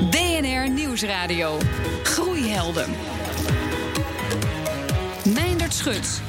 DNR Nieuwsradio. Groeihelden. Meindert Schut.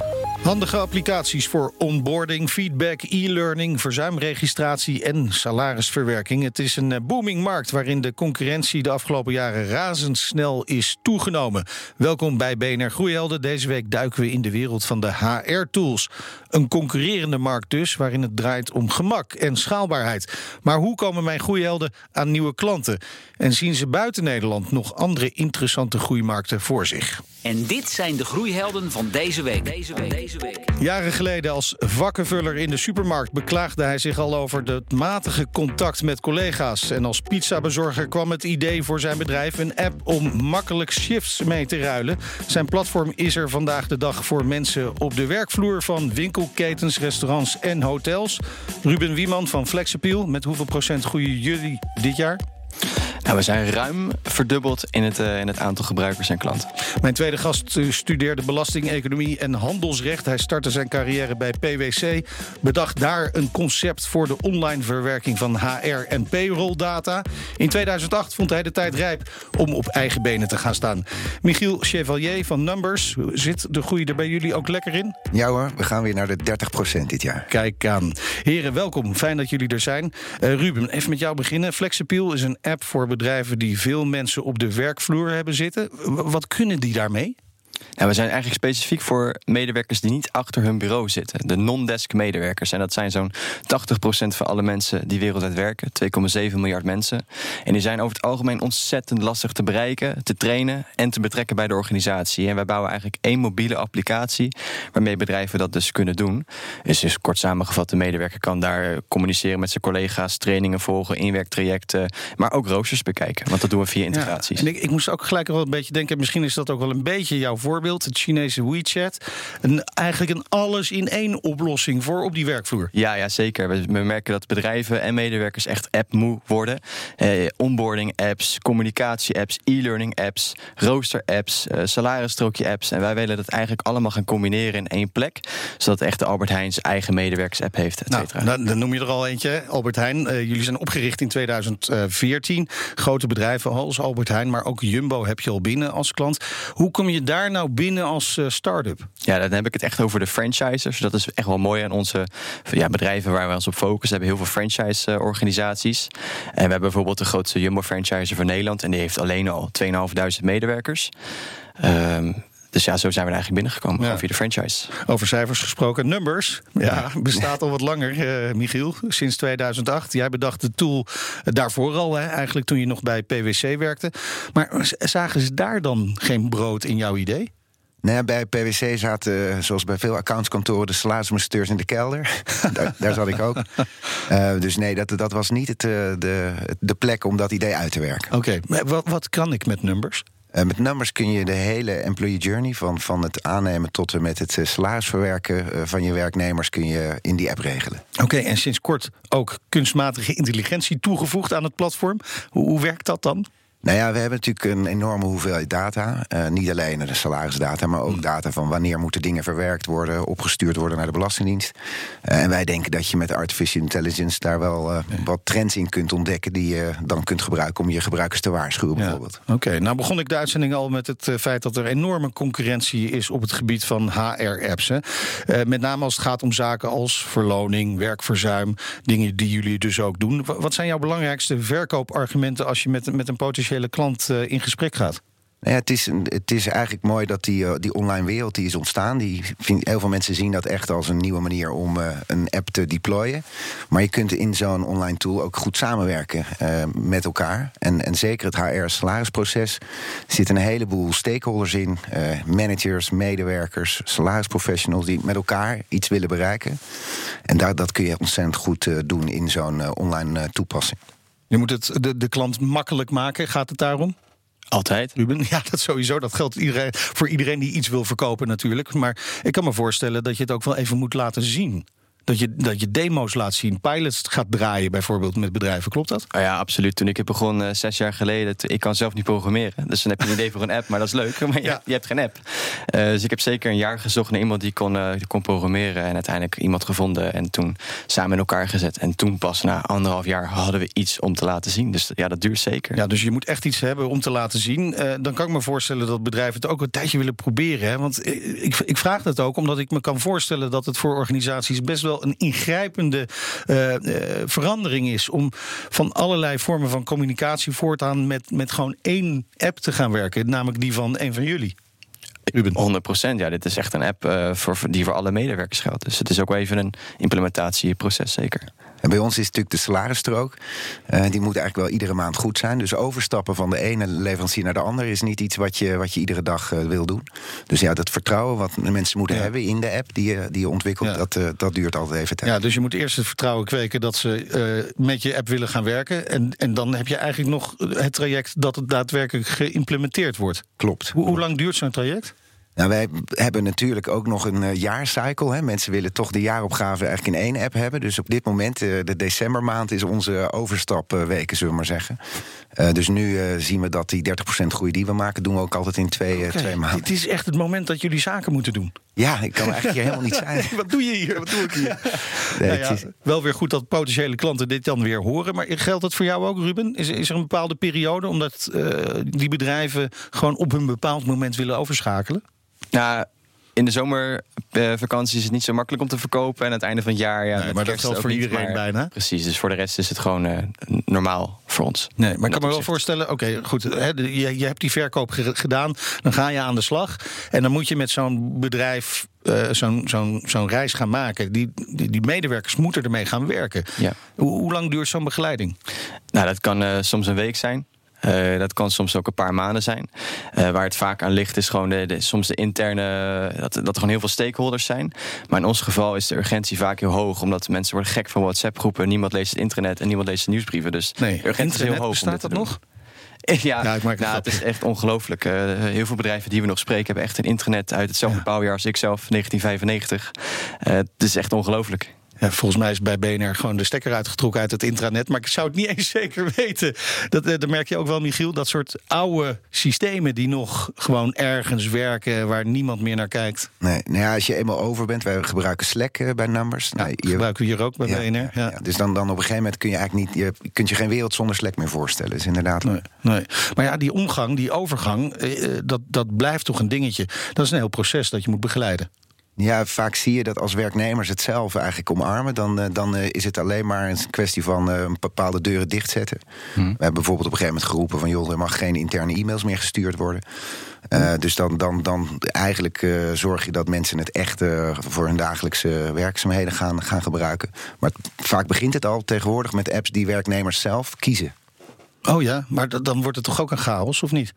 Handige applicaties voor onboarding, feedback, e-learning, verzuimregistratie en salarisverwerking. Het is een eh, booming markt waarin de concurrentie de afgelopen jaren razendsnel is toegenomen. Welkom bij BNR Groeihelden. Deze week duiken we in de wereld van de HR-tools. Een concurrerende markt dus, waarin het draait om gemak en schaalbaarheid. Maar hoe komen mijn groeihelden aan nieuwe klanten? En zien ze buiten Nederland nog andere interessante groeimarkten voor zich? En dit zijn de groeihelden van deze week. Deze week. Jaren geleden als vakkenvuller in de supermarkt beklaagde hij zich al over het matige contact met collega's. En als pizzabezorger kwam het idee voor zijn bedrijf een app om makkelijk shifts mee te ruilen. Zijn platform is er vandaag de dag voor mensen op de werkvloer van winkelketens, restaurants en hotels. Ruben Wieman van Flexappeal, met hoeveel procent groeien jullie dit jaar? Nou, we zijn ruim verdubbeld in het, uh, in het aantal gebruikers en klanten. Mijn tweede gast studeerde belasting, economie en handelsrecht. Hij startte zijn carrière bij PwC. Bedacht daar een concept voor de online verwerking van HR en payroll data. In 2008 vond hij de tijd rijp om op eigen benen te gaan staan. Michiel Chevalier van Numbers. Zit de groei er bij jullie ook lekker in? Ja hoor, we gaan weer naar de 30% dit jaar. Kijk aan. Heren, welkom. Fijn dat jullie er zijn. Uh, Ruben, even met jou beginnen. Flexappeal is een app voor bedrijven die veel mensen op de werkvloer hebben zitten. Wat kunnen die daarmee? Nou, we zijn eigenlijk specifiek voor medewerkers die niet achter hun bureau zitten. De non-desk medewerkers. En dat zijn zo'n 80% van alle mensen die wereldwijd werken. 2,7 miljard mensen. En die zijn over het algemeen ontzettend lastig te bereiken, te trainen en te betrekken bij de organisatie. En wij bouwen eigenlijk één mobiele applicatie waarmee bedrijven dat dus kunnen doen. Dus, dus kort samengevat, de medewerker kan daar communiceren met zijn collega's, trainingen volgen, inwerktrajecten, maar ook roosters bekijken. Want dat doen we via integraties. Ja, en ik, ik moest ook gelijk wel een beetje denken, misschien is dat ook wel een beetje jouw voorbeeld, het Chinese WeChat. Een, eigenlijk een alles in één oplossing voor op die werkvloer. Ja, ja zeker. We, we merken dat bedrijven en medewerkers echt app-moe worden. Eh, onboarding apps, communicatie apps, e-learning apps, rooster apps, eh, salarisstrookje apps. En wij willen dat eigenlijk allemaal gaan combineren in één plek. Zodat echt de Albert Heijn zijn eigen medewerkers app heeft, et cetera. Nou, dan noem je er al eentje, Albert Heijn. Uh, jullie zijn opgericht in 2014. Grote bedrijven als Albert Heijn, maar ook Jumbo heb je al binnen als klant. Hoe kom je daar nou binnen als uh, start-up? Ja, dan heb ik het echt over de franchisers. Dat is echt wel mooi aan onze ja, bedrijven waar we ons op focussen. We hebben heel veel franchise-organisaties. En we hebben bijvoorbeeld de grootste Jumbo-franchiser van Nederland. En die heeft alleen al 2.500 medewerkers. Um, dus ja, zo zijn we er eigenlijk binnengekomen, ja. via de franchise. Over cijfers gesproken, Numbers. Ja, bestaat al wat langer, uh, Michiel, sinds 2008. Jij bedacht de tool daarvoor al, hè, eigenlijk toen je nog bij PwC werkte. Maar zagen ze daar dan geen brood in jouw idee? Nee, bij PwC zaten, zoals bij veel accountskantoren, de salarismonsteurs in de kelder. daar, daar, zat ik ook. Uh, dus nee, dat, dat was niet het, de, de plek om dat idee uit te werken. Oké, okay. wat, wat kan ik met Numbers? Uh, met numbers kun je de hele employee journey, van, van het aannemen tot en met het salarisverwerken uh, van je werknemers, kun je in die app regelen. Oké, en sinds kort ook kunstmatige intelligentie toegevoegd aan het platform. Hoe, hoe werkt dat dan? Nou ja, we hebben natuurlijk een enorme hoeveelheid data. Uh, niet alleen de salarisdata, maar ook data van wanneer moeten dingen verwerkt worden, opgestuurd worden naar de Belastingdienst. Uh, en wij denken dat je met artificial intelligence daar wel uh, wat trends in kunt ontdekken die je dan kunt gebruiken om je gebruikers te waarschuwen, bijvoorbeeld. Oké, okay, nou begon ik de uitzending al met het feit dat er enorme concurrentie is op het gebied van HR-apps. met name als het gaat om zaken als verloning, werkverzuim, dingen die jullie dus ook doen. Wat zijn jouw belangrijkste verkoopargumenten als je met, met een potentiële klant uh, in gesprek gaat? Ja, het, is, het is eigenlijk mooi dat die, uh, die online wereld die is ontstaan. Die heel veel mensen zien dat echt als een nieuwe manier om uh, een app te deployen. Maar je kunt in zo'n online tool ook goed samenwerken met elkaar. En, en zeker het HR-salarisproces zitten een heleboel stakeholders in. managers, medewerkers, salarisprofessionals die met elkaar iets willen bereiken. En daar, dat kun je ontzettend goed doen in zo'n online toepassing. Je moet het de, de klant makkelijk maken. Gaat het daarom? Altijd. Ruben, ja, dat sowieso. Dat geldt iedereen, voor iedereen die iets wil verkopen natuurlijk. Maar ik kan me voorstellen dat je het ook wel even moet laten zien. Dat je, dat je demo's laat zien, pilots gaat draaien bijvoorbeeld met bedrijven. Klopt dat? Oh ja, absoluut. Toen ik begon uh, zes jaar geleden, ik kan zelf niet programmeren. Dus dan heb je een idee voor een app, maar dat is leuk. Maar je, je hebt geen app. Uh, dus ik heb zeker een jaar gezocht naar iemand die kon, uh, die kon programmeren. En uiteindelijk iemand gevonden en toen samen in elkaar gezet. En toen pas na anderhalf jaar hadden we iets om te laten zien. Dus ja, dat duurt zeker. Ja, dus je moet echt iets hebben om te laten zien. dan kan ik me voorstellen dat bedrijven het ook een tijdje willen proberen. Hè? Want ik, ik vraag dat ook omdat ik me kan voorstellen dat het voor organisaties best wel een ingrijpende uh, uh, verandering is. Om van allerlei vormen van communicatie voortaan met, met gewoon één app te gaan werken. Namelijk die van een van jullie. Ruben. 100% ja. Dit is echt een app uh, voor, die voor alle medewerkers geldt. Dus het is ook wel even een implementatieproces, zeker. En bij ons is natuurlijk de salarisstrook. Uh, die moet eigenlijk wel iedere maand goed zijn. Dus overstappen van de ene leverancier naar de andere is niet iets wat je, wat je iedere dag uh, wil doen. Dus ja, dat vertrouwen wat mensen moeten ja. hebben in de app die je, die je ontwikkelt, ja. dat, uh, dat duurt altijd even tijd. Ja, dus je moet eerst het vertrouwen kweken dat ze met je app willen gaan werken. En, en dan heb je eigenlijk nog het traject dat het daadwerkelijk geïmplementeerd wordt. Klopt. Hoe, hoe lang duurt zo'n traject? Nou, wij hebben natuurlijk ook nog een uh, jaarcycle. Hè. Mensen willen toch de jaaropgave eigenlijk in één app hebben. Dus op dit moment, uh, de decembermaand, is onze overstapweken, zullen we maar zeggen. Uh, dus nu zien we dat die 30% groei die we maken, doen we ook altijd in twee, okay. twee maanden. Het is echt het moment dat jullie zaken moeten doen. Ja, ik kan eigenlijk hier helemaal niet zijn. Wat doe je hier? Wat doe ik hier? nee, nou ja, is... Wel weer goed dat potentiële klanten dit dan weer horen. Maar geldt dat voor jou ook, Ruben? Is, is er een bepaalde periode omdat die bedrijven gewoon op een bepaald moment willen overschakelen? Nou, in de zomervakantie is het niet zo makkelijk om te verkopen. En aan het einde van het jaar. Ja, nee, maar dat geldt voor iedereen maar, bijna. Precies, dus voor de rest is het gewoon uh, normaal voor ons. Nee, maar ik kan me wel voorstellen, oké, okay, goed. Hè, je, je hebt die verkoop gedaan, dan ga je aan de slag. En dan moet je met zo'n bedrijf uh, zo'n zo'n zo'n reis gaan maken. Die, die, die, medewerkers moeten ermee gaan werken. Ja. Hoe, hoe lang duurt zo'n begeleiding? Nou, dat kan uh, soms een week zijn. Uh, dat kan soms ook een paar maanden zijn. Uh, waar het vaak aan ligt is gewoon de, de, soms de interne... Dat, dat er gewoon heel veel stakeholders zijn. Maar in ons geval is de urgentie vaak heel hoog. Omdat mensen worden gek van WhatsApp-groepen. Niemand leest het internet en niemand leest de nieuwsbrieven. Dus nee, de urgentie is heel hoog. Bestaat dat nog? Ja, ja nou, het is echt ongelooflijk. Uh, heel veel bedrijven die we nog spreken hebben echt een internet uit hetzelfde ja. bouwjaar als ik zelf, 1995. Uh, het is echt ongelooflijk. Ja, volgens mij is bij BNR gewoon de stekker uitgetrokken uit het intranet. Maar ik zou het niet eens zeker weten. Dat, dat merk je ook wel, Michiel. Dat soort oude systemen die nog gewoon ergens werken... waar niemand meer naar kijkt. Nee, nou ja, als je eenmaal over bent... wij gebruiken Slack uh, bij Numbers. Ja, nou, je, gebruiken we hier ook bij ja, BNR. Ja. dus dan, dan op een gegeven moment kun je eigenlijk niet... je kunt je geen wereld zonder Slack meer voorstellen. Dus inderdaad... Nee, nee. Maar ja, die omgang, die overgang... Uh, dat, dat blijft toch een dingetje. Dat is een heel proces dat je moet begeleiden. Ja, vaak zie je dat als werknemers het zelf eigenlijk omarmen. Dan, uh, dan uh, is het alleen maar een kwestie van uh, bepaalde deuren dichtzetten. Hmm. We hebben bijvoorbeeld op een gegeven moment geroepen van... joh, er mag geen interne e-mails meer gestuurd worden. Hmm. Dus dan, dan, dan eigenlijk zorg je dat mensen het echt voor hun dagelijkse werkzaamheden gaan, gaan gebruiken. Maar het, vaak begint het al tegenwoordig met apps die werknemers zelf kiezen. Oh ja, maar dan wordt het toch ook een chaos, of niet?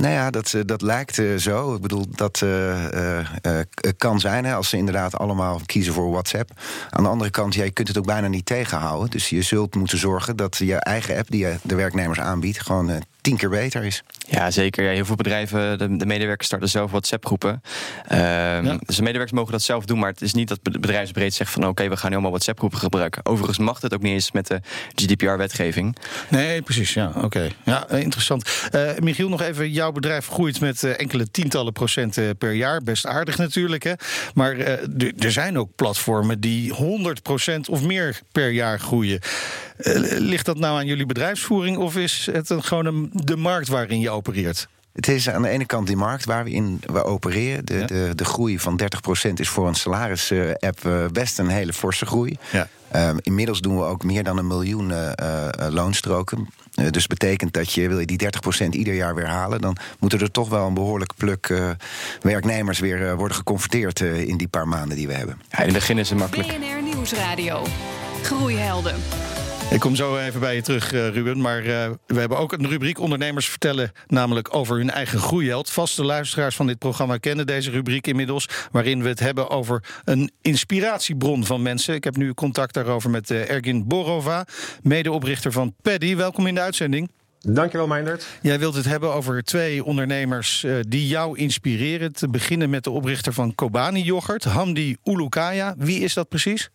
Nou ja, dat, dat lijkt uh, zo. Ik bedoel, dat uh, kan zijn hè, als ze inderdaad allemaal kiezen voor WhatsApp. Aan de andere kant, ja, je kunt het ook bijna niet tegenhouden. Dus je zult moeten zorgen dat je eigen app die je de werknemers aanbiedt, gewoon tien keer beter is. Ja, zeker. Ja, heel veel bedrijven, de, de medewerkers starten zelf WhatsApp-groepen. Ja. Dus de medewerkers mogen dat zelf doen, maar het is niet dat bedrijfsbreed zegt van oké, okay, we gaan helemaal WhatsApp-groepen gebruiken. Overigens mag het ook niet eens met de GDPR-wetgeving. Nee, precies. Ja, oké. Okay. Ja, interessant. Uh, Michiel, nog even. Jouw bedrijf groeit met uh, enkele tientallen procenten per jaar. Best aardig natuurlijk, hè. Maar er zijn ook platformen die 100% of meer per jaar groeien. ligt dat nou aan jullie bedrijfsvoering of is het een, gewoon een, de markt waarin je opereert? Het is aan de ene kant die markt waar we in we opereren. De, ja. de, de groei van 30% is voor een salaris-app uh, best een hele forse groei. Ja. Um, inmiddels doen we ook meer dan een miljoen uh, uh, loonstroken. dus betekent dat je, wil je die 30% ieder jaar weer halen... dan moeten er toch wel een behoorlijke pluk werknemers weer worden geconfronteerd... in die paar maanden die we hebben. Ja, in het begin is het makkelijk. BNR Nieuwsradio. Groeihelden. Ik kom zo even bij je terug, uh, Ruben. Maar uh, we hebben ook een rubriek Ondernemers vertellen, namelijk over hun eigen groeiheld. Vaste luisteraars van dit programma kennen deze rubriek inmiddels. Waarin we het hebben over een inspiratiebron van mensen. Ik heb nu contact daarover met uh, Ergin Borova, medeoprichter van Paddy. Welkom in de uitzending. Dankjewel, Meindert. Jij wilt het hebben over twee ondernemers uh, die jou inspireren. Te beginnen met de oprichter van Kobani Yoghurt, Hamdi Ulukaya. Wie is dat precies?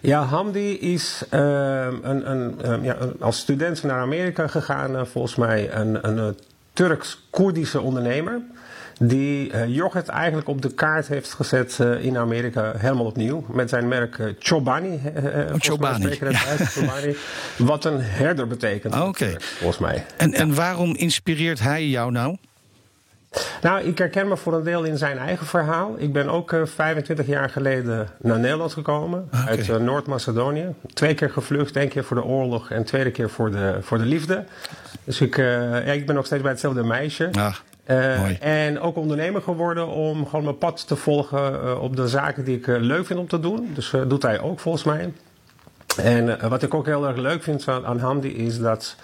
Ja, Hamdi is uh, een, een, uh, ja, als student naar Amerika gegaan. Uh, volgens mij een, een Turks-Koerdische ondernemer. Die yoghurt eigenlijk op de kaart heeft gezet in Amerika helemaal opnieuw. Met zijn merk Chobani. Oh, Chobani. Chobani. Wat een herder betekent. Ah, Oké. Okay. Volgens mij. En, en waarom inspireert hij jou nou? Nou, ik herken me voor een deel in zijn eigen verhaal. Ik ben ook uh, 25 jaar geleden naar Nederland gekomen. Ah, Okay. Uit uh, Noord-Macedonië. Twee keer gevlucht. één keer voor de oorlog en tweede keer voor de, voor de liefde. Dus ik, uh, ja, ik ben nog steeds bij hetzelfde meisje. Ah, mooi. en ook ondernemer geworden om gewoon mijn pad te volgen op de zaken die ik leuk vind om te doen. Dus dat doet hij ook volgens mij. En wat ik ook heel erg leuk vind aan, aan Hamdi is dat...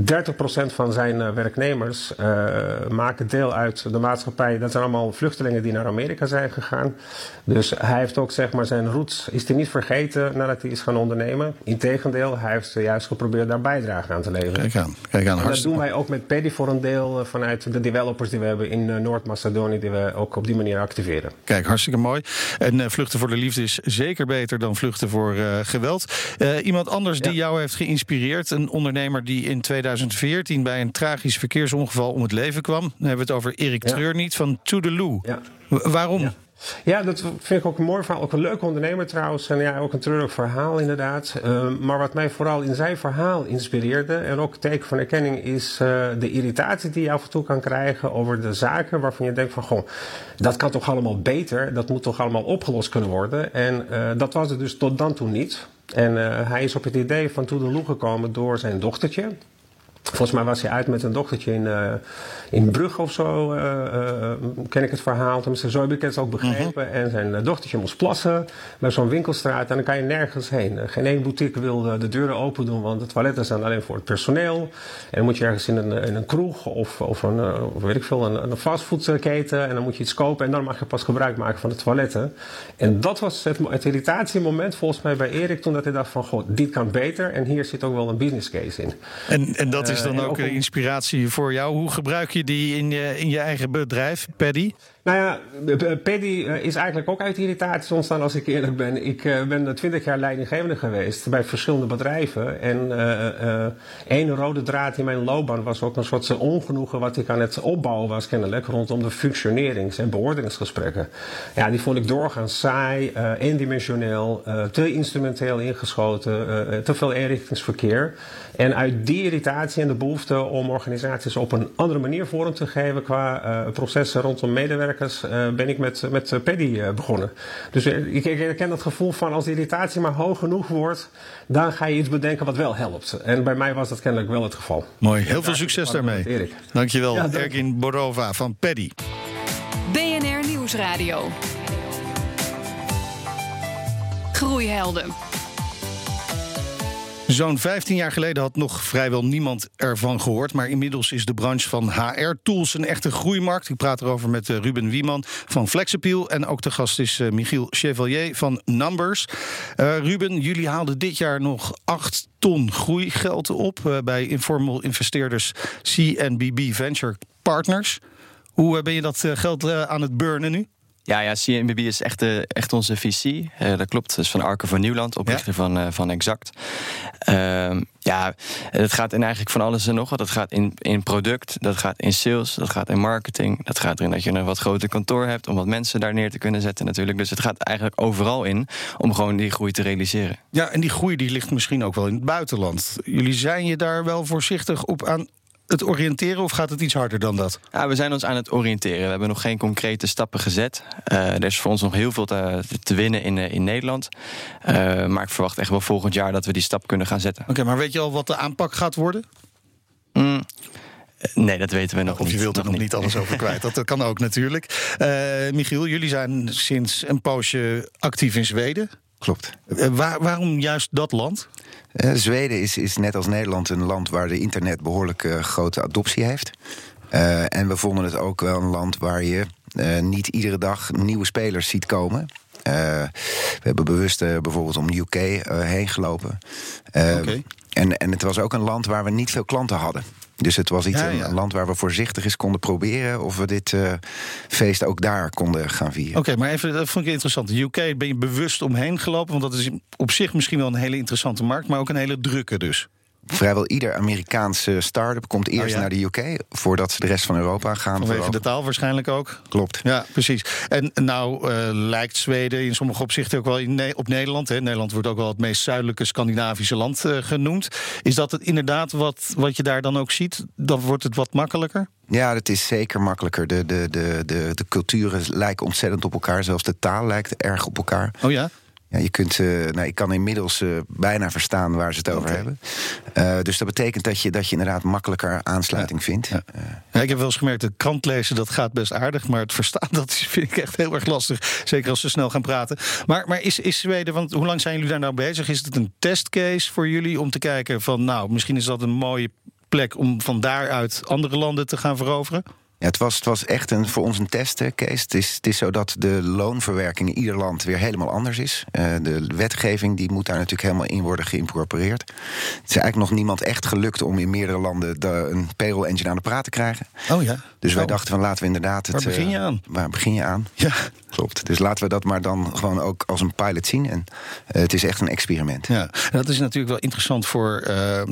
30% van zijn uh, werknemers uh, maken deel uit de maatschappij. Dat zijn allemaal vluchtelingen die naar Amerika zijn gegaan. Dus hij heeft ook zeg maar zijn roots is hij niet vergeten nadat hij is gaan ondernemen. Integendeel, hij heeft juist geprobeerd daar bijdrage aan te leveren. Kijk aan, kijk aan. En dat doen wij ook met Paddy voor een deel uh, vanuit de developers die we hebben in Noord-Macedonië, die we ook op die manier activeren. Kijk, hartstikke mooi. En vluchten voor de liefde is zeker beter dan vluchten voor geweld. iemand anders die jou heeft geïnspireerd, een ondernemer die in 2000 2014 bij een tragisch verkeersongeval om het leven kwam. Dan hebben we het over Erik ja. Treurniet van Toedeloe. Ja. Waarom? Ja. Ja, dat vind ik ook een mooi verhaal. Ook een leuke ondernemer trouwens. En ja, ook een treurig verhaal inderdaad. Uh, maar wat mij vooral in zijn verhaal inspireerde... en ook teken van erkenning is uh, de irritatie die je af en toe kan krijgen... over de zaken waarvan je denkt van... goh, dat kan toch allemaal beter? Dat moet toch allemaal opgelost kunnen worden? En uh, dat was het dus tot dan toe niet. En hij is op het idee van Toedeloe gekomen door zijn dochtertje... Volgens mij was hij uit met een dochtertje in, uh, in Brugge of zo, uh, uh, ken ik het verhaal. Tenminste, zo heb ik het ook begrepen. -hmm. En zijn dochtertje moest plassen bij zo'n winkelstraat en dan kan je nergens heen. geen één boutique wil de deuren open doen, want de toiletten zijn alleen voor het personeel. En dan moet je ergens in een, in een kroeg of, of, een, of weet ik veel, een, een fastfoodketen en dan moet je iets kopen en dan mag je pas gebruik maken van de toiletten. En dat was het, het irritatiemoment volgens mij bij Erik toen dat hij dacht van, god, dit kan beter en hier zit ook wel een business case in. En, en dat is dan ook, ook inspiratie voor jou. Hoe gebruik je die in je, in je eigen bedrijf, Paddy? Nou ja, Paddy is eigenlijk ook uit irritaties ontstaan als ik eerlijk ben. Ik uh, ben twintig jaar leidinggevende geweest bij verschillende bedrijven. En uh, uh, één rode draad in mijn loopbaan was ook een soort ongenoegen wat ik aan het opbouwen was kennelijk rondom de functionerings- en beoordelingsgesprekken. Ja, die vond ik doorgaans saai, eendimensioneel, te instrumenteel ingeschoten, te veel eenrichtingsverkeer. En uit die irritatie en de behoefte om organisaties op een andere manier vorm te geven qua processen rondom medewerkers uh, ben ik met, met uh, Paddy uh, begonnen. Dus ik, ik herken dat gevoel van als de irritatie maar hoog genoeg wordt, dan ga je iets bedenken wat wel helpt. En bij mij was dat kennelijk wel het geval. Mooi, heel veel succes daarmee. Erik. Dankjewel, ja, dank. Erkin Borova van Paddy. BNR Nieuwsradio. Groeihelden. Zo'n 15 jaar geleden had nog vrijwel niemand ervan gehoord. Maar inmiddels is de branche van HR-tools een echte groeimarkt. Ik praat erover met Ruben Wieman van Flexappeal. En ook de gast is Michiel Chevalier van Numbers. Uh, Ruben, jullie haalden dit jaar nog 8 ton groeigeld op bij informal investeerders CNBB Venture Partners. Hoe ben je dat geld aan het burnen nu? Ja, ja, CNBB is echt, uh, echt onze visie. Uh, dat klopt. Dat is van Arke van Nieuwland, oprichter ja. van, uh, van Exact. Uh, ja, het gaat in eigenlijk van alles en nog wat. Dat gaat in, in product, dat gaat in sales, dat gaat in marketing. Dat gaat erin dat je een wat groter kantoor hebt... om wat mensen daar neer te kunnen zetten natuurlijk. Dus het gaat eigenlijk overal in om gewoon die groei te realiseren. Ja, en die groei die ligt misschien ook wel in het buitenland. Jullie zijn je daar wel voorzichtig op aan het oriënteren of gaat het iets harder dan dat? Ja, we zijn ons aan het oriënteren. We hebben nog geen concrete stappen gezet. Uh, er is voor ons nog heel veel te, te winnen in, in Nederland. Uh, maar ik verwacht echt wel volgend jaar dat we die stap kunnen gaan zetten. Oké, okay, maar weet je al wat de aanpak gaat worden? Mm. Nee, dat weten we nog of niet. Of je wilt er nog niet. niet alles over kwijt. Dat kan ook natuurlijk. Uh, Michiel, jullie zijn sinds een poosje actief in Zweden. Klopt. Waar, waarom juist dat land? Uh, Zweden is, is net als Nederland een land waar de internet behoorlijk uh, grote adoptie heeft. Uh, en we vonden het ook wel een land waar je niet iedere dag nieuwe spelers ziet komen. we hebben bewust bijvoorbeeld om UK heen gelopen. Okay. En, en het was ook een land waar we niet veel klanten hadden. Dus het was iets, Ja, een- ja. een land waar we voorzichtig eens konden proberen of we dit eh, feest ook daar konden gaan vieren. Oké, maar even, dat vond ik interessant. De UK ben je bewust omheen gelopen, want dat is op zich misschien wel een hele interessante markt, maar ook een hele drukke dus. Vrijwel ieder Amerikaanse start-up komt eerst Oh ja. naar de UK voordat ze de rest van Europa gaan. Vanwege de taal waarschijnlijk ook. Klopt. Ja, precies. En nou eh, lijkt Zweden in sommige opzichten ook wel in Ne- op Nederland. Hè. Nederland wordt ook wel het meest zuidelijke Scandinavische land eh, genoemd. Is dat het inderdaad wat, wat je daar dan ook ziet? Dan wordt het wat makkelijker? Ja, dat is zeker makkelijker. De, de, de, de, de culturen lijken ontzettend op elkaar. Zelfs de taal lijkt erg op elkaar. Oh ja? Ja, je kunt, eh, nou, ik kan inmiddels eh, bijna verstaan waar ze het over hebben. Eh, dus dat betekent dat je, dat je inderdaad makkelijker aansluiting vindt. Ja. Ja, ik heb wel eens gemerkt, de krant lezen dat gaat best aardig. Maar het verstaan, dat vind ik echt heel erg lastig. Zeker als ze snel gaan praten. Maar, maar is, is Zweden, want hoe lang zijn jullie daar nou bezig? Is het een testcase voor jullie om te kijken van... nou, misschien is dat een mooie plek om van daaruit andere landen te gaan veroveren? Ja, het, was, het was echt een, voor ons een testcase. Het is, het is zo dat de loonverwerking in ieder land weer helemaal anders is. Eh, de wetgeving die moet daar natuurlijk helemaal in worden geïncorporeerd. Het is eigenlijk nog niemand echt gelukt om in meerdere landen de, een payroll engine aan de praat te krijgen. Oh ja. Dus wij Oh. dachten van laten we inderdaad... Het, Waar begin je eh, aan? Waar begin je aan? Ja, Klopt. Dus laten we dat maar dan gewoon ook als een pilot zien. En eh, het is echt een experiment. Ja, en dat is natuurlijk wel interessant voor eh,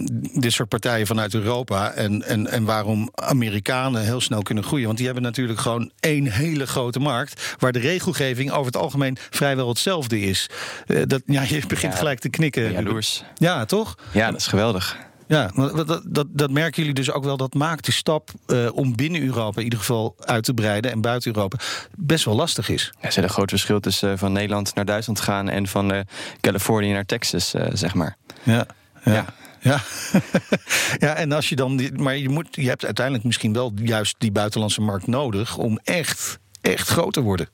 dit soort partijen vanuit Europa. En, en, en waarom Amerikanen heel snel kunnen groeien. Want die hebben natuurlijk gewoon één hele grote markt. Waar de regelgeving over het algemeen vrijwel hetzelfde is. Eh, dat, ja, je begint Ja, gelijk te knikken. Jaloers. Ja, toch? Ja, dat is geweldig. Ja, dat, dat, dat merken jullie dus ook wel. Dat maakt de stap eh, om binnen Europa in ieder geval uit te breiden. En buiten Europa best wel lastig is. Ja, er is een groot verschil tussen eh, van Nederland naar Duitsland gaan en van eh, Californië naar Texas, zeg maar. Ja. Ja. Ja. Ja. ja, en als je dan. die- Maar je, moet, je hebt uiteindelijk misschien wel juist die buitenlandse markt nodig om echt, echt groot te worden.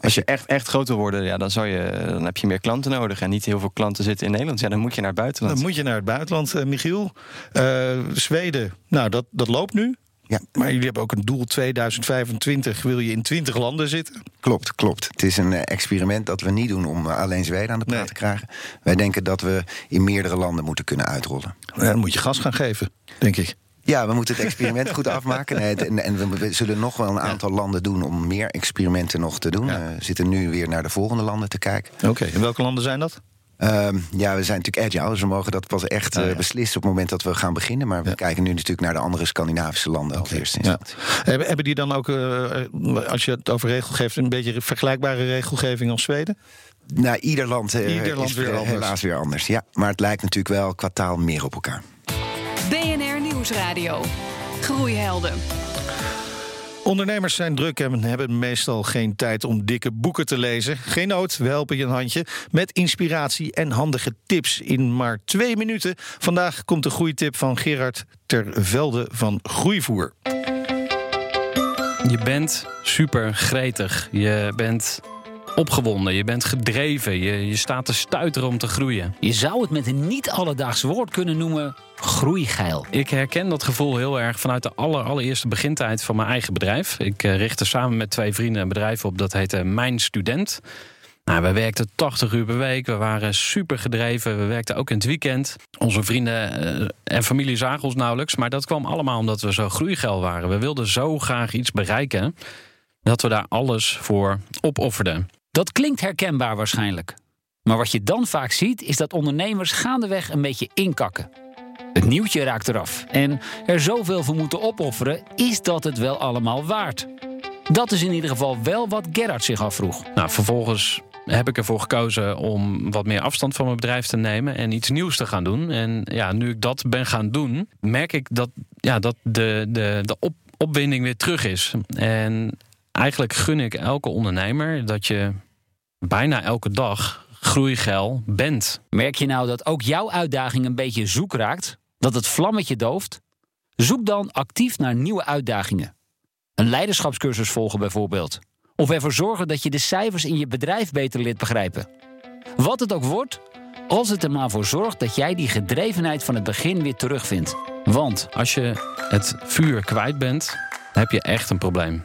Als je echt, echt groot wil worden, ja, dan, zou je, dan heb je meer klanten nodig. En niet heel veel klanten zitten in Nederland. Ja, dan moet je naar het buitenland. Dan moet je naar het buitenland, eh, Michiel. Eh, Zweden, nou, dat, dat loopt nu. Ja. Maar jullie hebben ook een doel 2025. Wil je in 20 landen zitten? Klopt, klopt. Het is een eh, experiment dat we niet doen om alleen Zweden aan de praat Nee. te krijgen. Wij denken dat we in meerdere landen moeten kunnen uitrollen. Ja, dan moet je gas gaan geven, denk ik. Ja, we moeten het experiment goed afmaken. Nee, het- en en we, zullen nog wel een aantal landen doen om meer experimenten nog te doen. Ja. Eh, we zitten nu weer naar de volgende landen te kijken. Oké, en welke landen zijn dat? Ehm, ja, we zijn natuurlijk agile, dus we mogen dat pas echt Oh, eh, ja. beslissen op het moment dat we gaan beginnen. Maar we Ja. kijken nu natuurlijk naar de andere Scandinavische landen als eerste Ja. instantie. Hebben, hebben die dan ook, eh, als je het over regelgeving, een beetje vergelijkbare regelgeving als Zweden? Nou, ieder land, eh, Ieder land is weer helaas weer anders. Ja, maar het lijkt natuurlijk wel qua taal meer op elkaar. Nieuwsradio. Groeihelden. Ondernemers zijn druk en hebben meestal geen tijd om dikke boeken te lezen. Geen nood, we helpen je een handje met inspiratie en handige tips in maar twee minuten. Vandaag komt de groeitip van Gerard ter Velde van Groeivoer. Je bent super gretig. Je bent opgewonden. Je bent gedreven. Je, je staat te stuiteren om te groeien. Je zou het met een niet alledaags woord kunnen noemen groeigeil. Ik herken dat gevoel heel erg vanuit de aller, allereerste begintijd van mijn eigen bedrijf. Ik eh, richtte samen met twee vrienden een bedrijf op dat heette Mijn Student. Nou, we werkten 80 uur per week. We waren super gedreven. We werkten ook in het weekend. Onze vrienden eh, en familie zagen ons nauwelijks. Maar dat kwam allemaal omdat we zo groeigeil waren. We wilden zo graag iets bereiken dat we daar alles voor opofferden. Dat klinkt herkenbaar waarschijnlijk. Maar wat je dan vaak ziet, is dat ondernemers gaandeweg een beetje inkakken. Het nieuwtje raakt eraf. En er zoveel voor moeten opofferen, is dat het wel allemaal waard? Dat is in ieder geval wel wat Gerard zich afvroeg. Nou, vervolgens heb ik ervoor gekozen om wat meer afstand van mijn bedrijf te nemen en iets nieuws te gaan doen. En ja, nu ik dat ben gaan doen, merk ik dat, ja, dat de, de, de op, opwinding weer terug is. En eigenlijk gun ik elke ondernemer dat je bijna elke dag groeigeil bent. Merk je nou dat ook jouw uitdaging een beetje zoek raakt? Dat het vlammetje dooft? Zoek dan actief naar nieuwe uitdagingen. Een leiderschapscursus volgen bijvoorbeeld. Of ervoor zorgen dat je de cijfers in je bedrijf beter leert begrijpen. Wat het ook wordt, als het er maar voor zorgt dat jij die gedrevenheid van het begin weer terugvindt. Want Als je het vuur kwijt bent, heb je echt een probleem.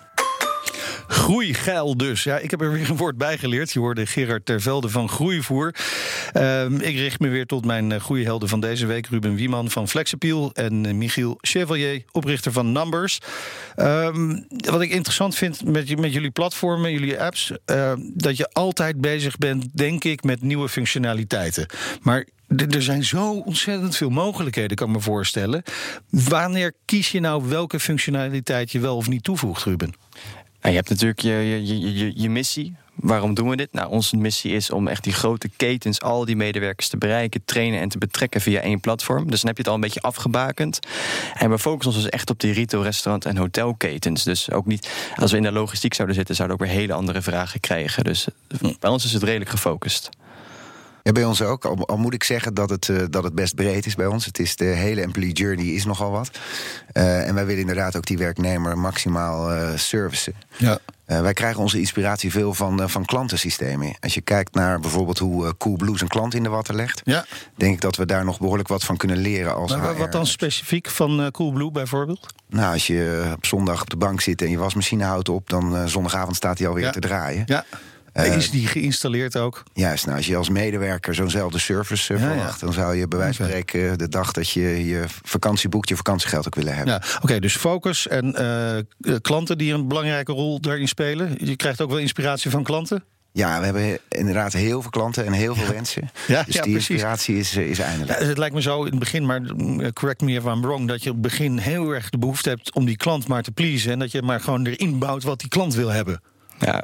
Groeigeil dus. Ja, ik heb er weer een woord bij geleerd. Je hoorde Gerard Tervelde van Groeivoer. Ehm, ik richt me weer tot mijn uh, groeihelden van deze week. Ruben Wieman van Flexappeal en uh, Michiel Chevalier, oprichter van Numbers. Ehm, wat ik interessant vind met, met jullie platformen, jullie apps... Uh, dat je altijd bezig bent, denk ik, met nieuwe functionaliteiten. Maar er zijn zo ontzettend veel mogelijkheden, kan ik me voorstellen. Wanneer kies je nou welke functionaliteit je wel of niet toevoegt, Ruben? Je hebt natuurlijk je, je, je, je missie. Waarom doen we dit? Nou, onze missie is om echt die grote ketens, al die medewerkers te bereiken, trainen en te betrekken via één platform. Dus dan heb je het al een beetje afgebakend. En we focussen ons dus echt op die retail, restaurant en hotelketens. Dus ook niet, als we in de logistiek zouden zitten, zouden we ook weer hele andere vragen krijgen. Dus bij ons is het redelijk gefocust. Ja, bij ons ook. Al, al, moet ik zeggen dat het, uh, dat het best breed is bij ons. Het is de hele employee journey is nogal wat. Uh, en wij willen inderdaad ook die werknemer maximaal uh, servicen. Ja. wij krijgen onze inspiratie veel van, van klantensystemen. Als je kijkt naar bijvoorbeeld hoe Coolblue zijn klant in de watten legt, ja. denk ik dat we daar nog behoorlijk wat van kunnen leren. Als maar, wat dan specifiek van Coolblue bijvoorbeeld? Nou, als je op zondag op de bank zit en je wasmachine houdt op, dan zondagavond staat hij alweer ja. te draaien. Ja. Uh, is die geïnstalleerd ook? Juist, nou, als je als medewerker zo'nzelfde service ja, verwacht, dan zou je bij wijze van spreken de dag dat je je vakantie boekt, je vakantiegeld ook willen hebben. Ja, Oké, okay, dus focus en uh, klanten die een belangrijke rol daarin spelen. Je krijgt ook wel inspiratie van klanten? Ja, we hebben inderdaad heel veel klanten en heel veel wensen. Ja, dus ja, die inspiratie is, is eindelijk. Ja, het lijkt me zo in het begin, maar correct me if I'm wrong... dat je op het begin heel erg de behoefte hebt om die klant maar te pleasen... en dat je maar gewoon erin bouwt wat die klant wil hebben. Ja,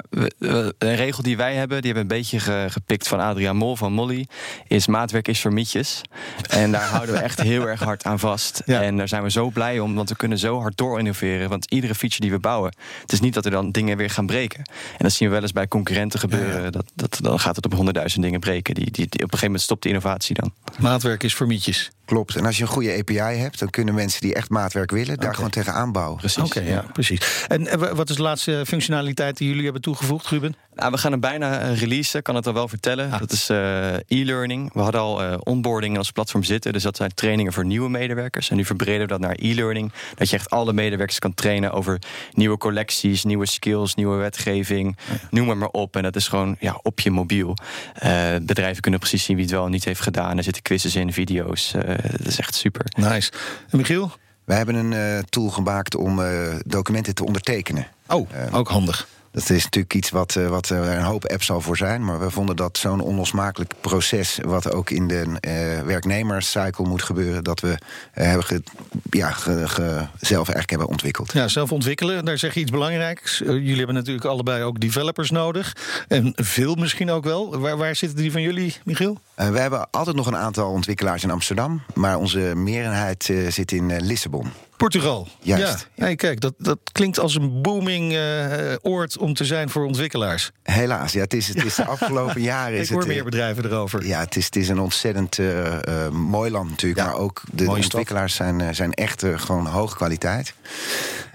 een regel die wij hebben, die hebben we een beetje gepikt van Adriaan Mol van Molly, is maatwerk is voor mietjes. En daar houden we echt heel erg hard aan vast. Ja. En daar zijn we zo blij om, want we kunnen zo hard door innoveren. Want iedere feature die we bouwen, het is niet dat er dan dingen weer gaan breken. En dat zien we wel eens bij concurrenten gebeuren. Ja. Dat, dat, dan gaat het op honderdduizend dingen breken. Die, die, die, op een gegeven moment stopt de innovatie dan. Maatwerk is voor mietjes. Klopt. En als je een goede API hebt, dan kunnen mensen die echt maatwerk willen, daar gewoon tegen aanbouwen. Precies. Oké, ja. precies. En wat is de laatste functionaliteit die jullie hebben toegevoegd, Ruben? Nou, we gaan hem bijna releasen, kan het al wel vertellen. Ah. Dat is uh, e-learning. We hadden al uh, onboarding als platform zitten. Dus dat zijn trainingen voor nieuwe medewerkers. En nu verbreden we dat naar e-learning. Dat je echt alle medewerkers kan trainen over nieuwe collecties, nieuwe skills, nieuwe wetgeving. Ja. Noem maar maar op. En dat is gewoon ja, op je mobiel. Uh, bedrijven kunnen precies zien wie het wel en niet heeft gedaan. Er zitten quizzes in, video's. dat is echt super. Nice. En Michiel? Wij hebben een tool gemaakt om documenten te ondertekenen. Oh, ook handig. Dat is natuurlijk iets wat, uh, wat er een hoop apps al voor zijn. Maar we vonden dat zo'n onlosmakelijk proces, wat ook in de uh, werknemerscycle moet gebeuren, dat we uh, hebben ja, zelf eigenlijk hebben ontwikkeld. Ja, zelf ontwikkelen, daar zeg je iets belangrijks. jullie hebben natuurlijk allebei ook developers nodig. En veel misschien ook wel. Waar, waar zitten die van jullie, Michiel? We hebben altijd nog een aantal ontwikkelaars in Amsterdam. Maar onze meerderheid zit in Lissabon. Portugal. Juist. Ja. Kijk, dat, dat klinkt als een booming uh, oord om te zijn voor ontwikkelaars. Helaas, ja, het is, het is de afgelopen jaren. Ik is hoor het, meer bedrijven erover. Ja, het is, het is een ontzettend uh, uh, mooi land natuurlijk. Ja, maar ook de, de ontwikkelaars zijn, zijn echt gewoon hoge kwaliteit.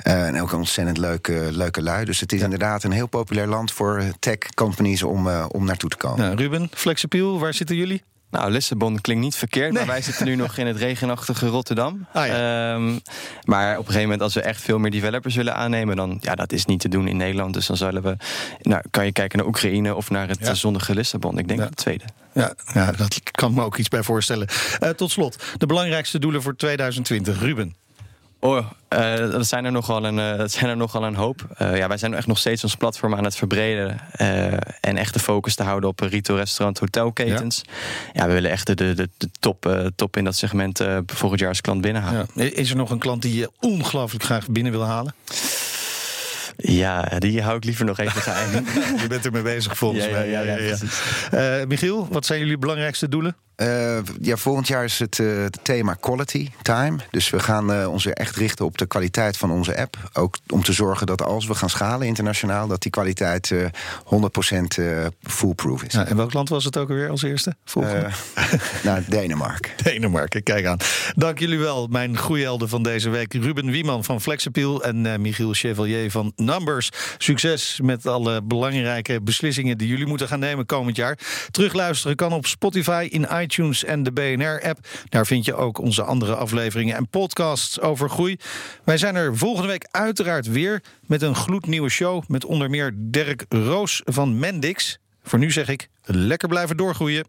En ook een ontzettend leuke, leuke lui. Dus het is ja. inderdaad een heel populair land voor tech companies om, om naartoe te komen. Nou, Ruben, Flexipiel, waar zitten jullie? Nou, Lissabon klinkt niet verkeerd, nee. maar wij zitten nu nog in het regenachtige Rotterdam. Ah, ja. um, maar op een gegeven moment, als we echt veel meer developers willen aannemen, dan ja, dat is niet te doen in Nederland. Dus dan zullen we, nou, kan je kijken naar Oekraïne of naar het ja. zonnige Lissabon. Ik denk ja. het tweede. Ja, ja, dat kan ik me ook iets bij voorstellen. Uh, tot slot, de belangrijkste doelen voor 2020. Ruben. Oh, uh, dat zijn er nogal een, uh, dat zijn er nogal een hoop. Uh, ja, wij zijn echt nog steeds ons platform aan het verbreden. en echt de focus te houden op retail, restaurant, hotelketens. Ja. ja, we willen echt de, de, de top, top in dat segment volgend jaar als klant binnenhalen. Ja. Is er nog een klant die je ongelooflijk graag binnen wil halen? Ja, die hou ik liever nog even geheim. je bent er mee bezig volgens ja, mij. Ja, ja, ja, ja uh, Michiel, wat zijn jullie belangrijkste doelen? Uh, ja, volgend jaar is het, uh, het, thema quality time. Dus we gaan uh, ons weer echt richten op de kwaliteit van onze app. Ook om te zorgen dat als we gaan schalen internationaal, dat die kwaliteit 100% foolproof is. Ja, en welk land was het ook alweer als eerste? nou, Denemarken. Denemarken, kijk aan. Dank jullie wel, mijn goeielden van deze week. Ruben Wieman van Flexappeal en Michiel Chevalier van Numbers. Succes met alle belangrijke beslissingen die jullie moeten gaan nemen komend jaar. Terugluisteren kan op Spotify in iTunes iTunes en de BNR-app. Daar vind je ook onze andere afleveringen en podcasts over groei. Wij zijn er volgende week uiteraard weer met een gloednieuwe show... met onder meer Dirk Roos van Mendix. Voor nu zeg ik, lekker blijven doorgroeien.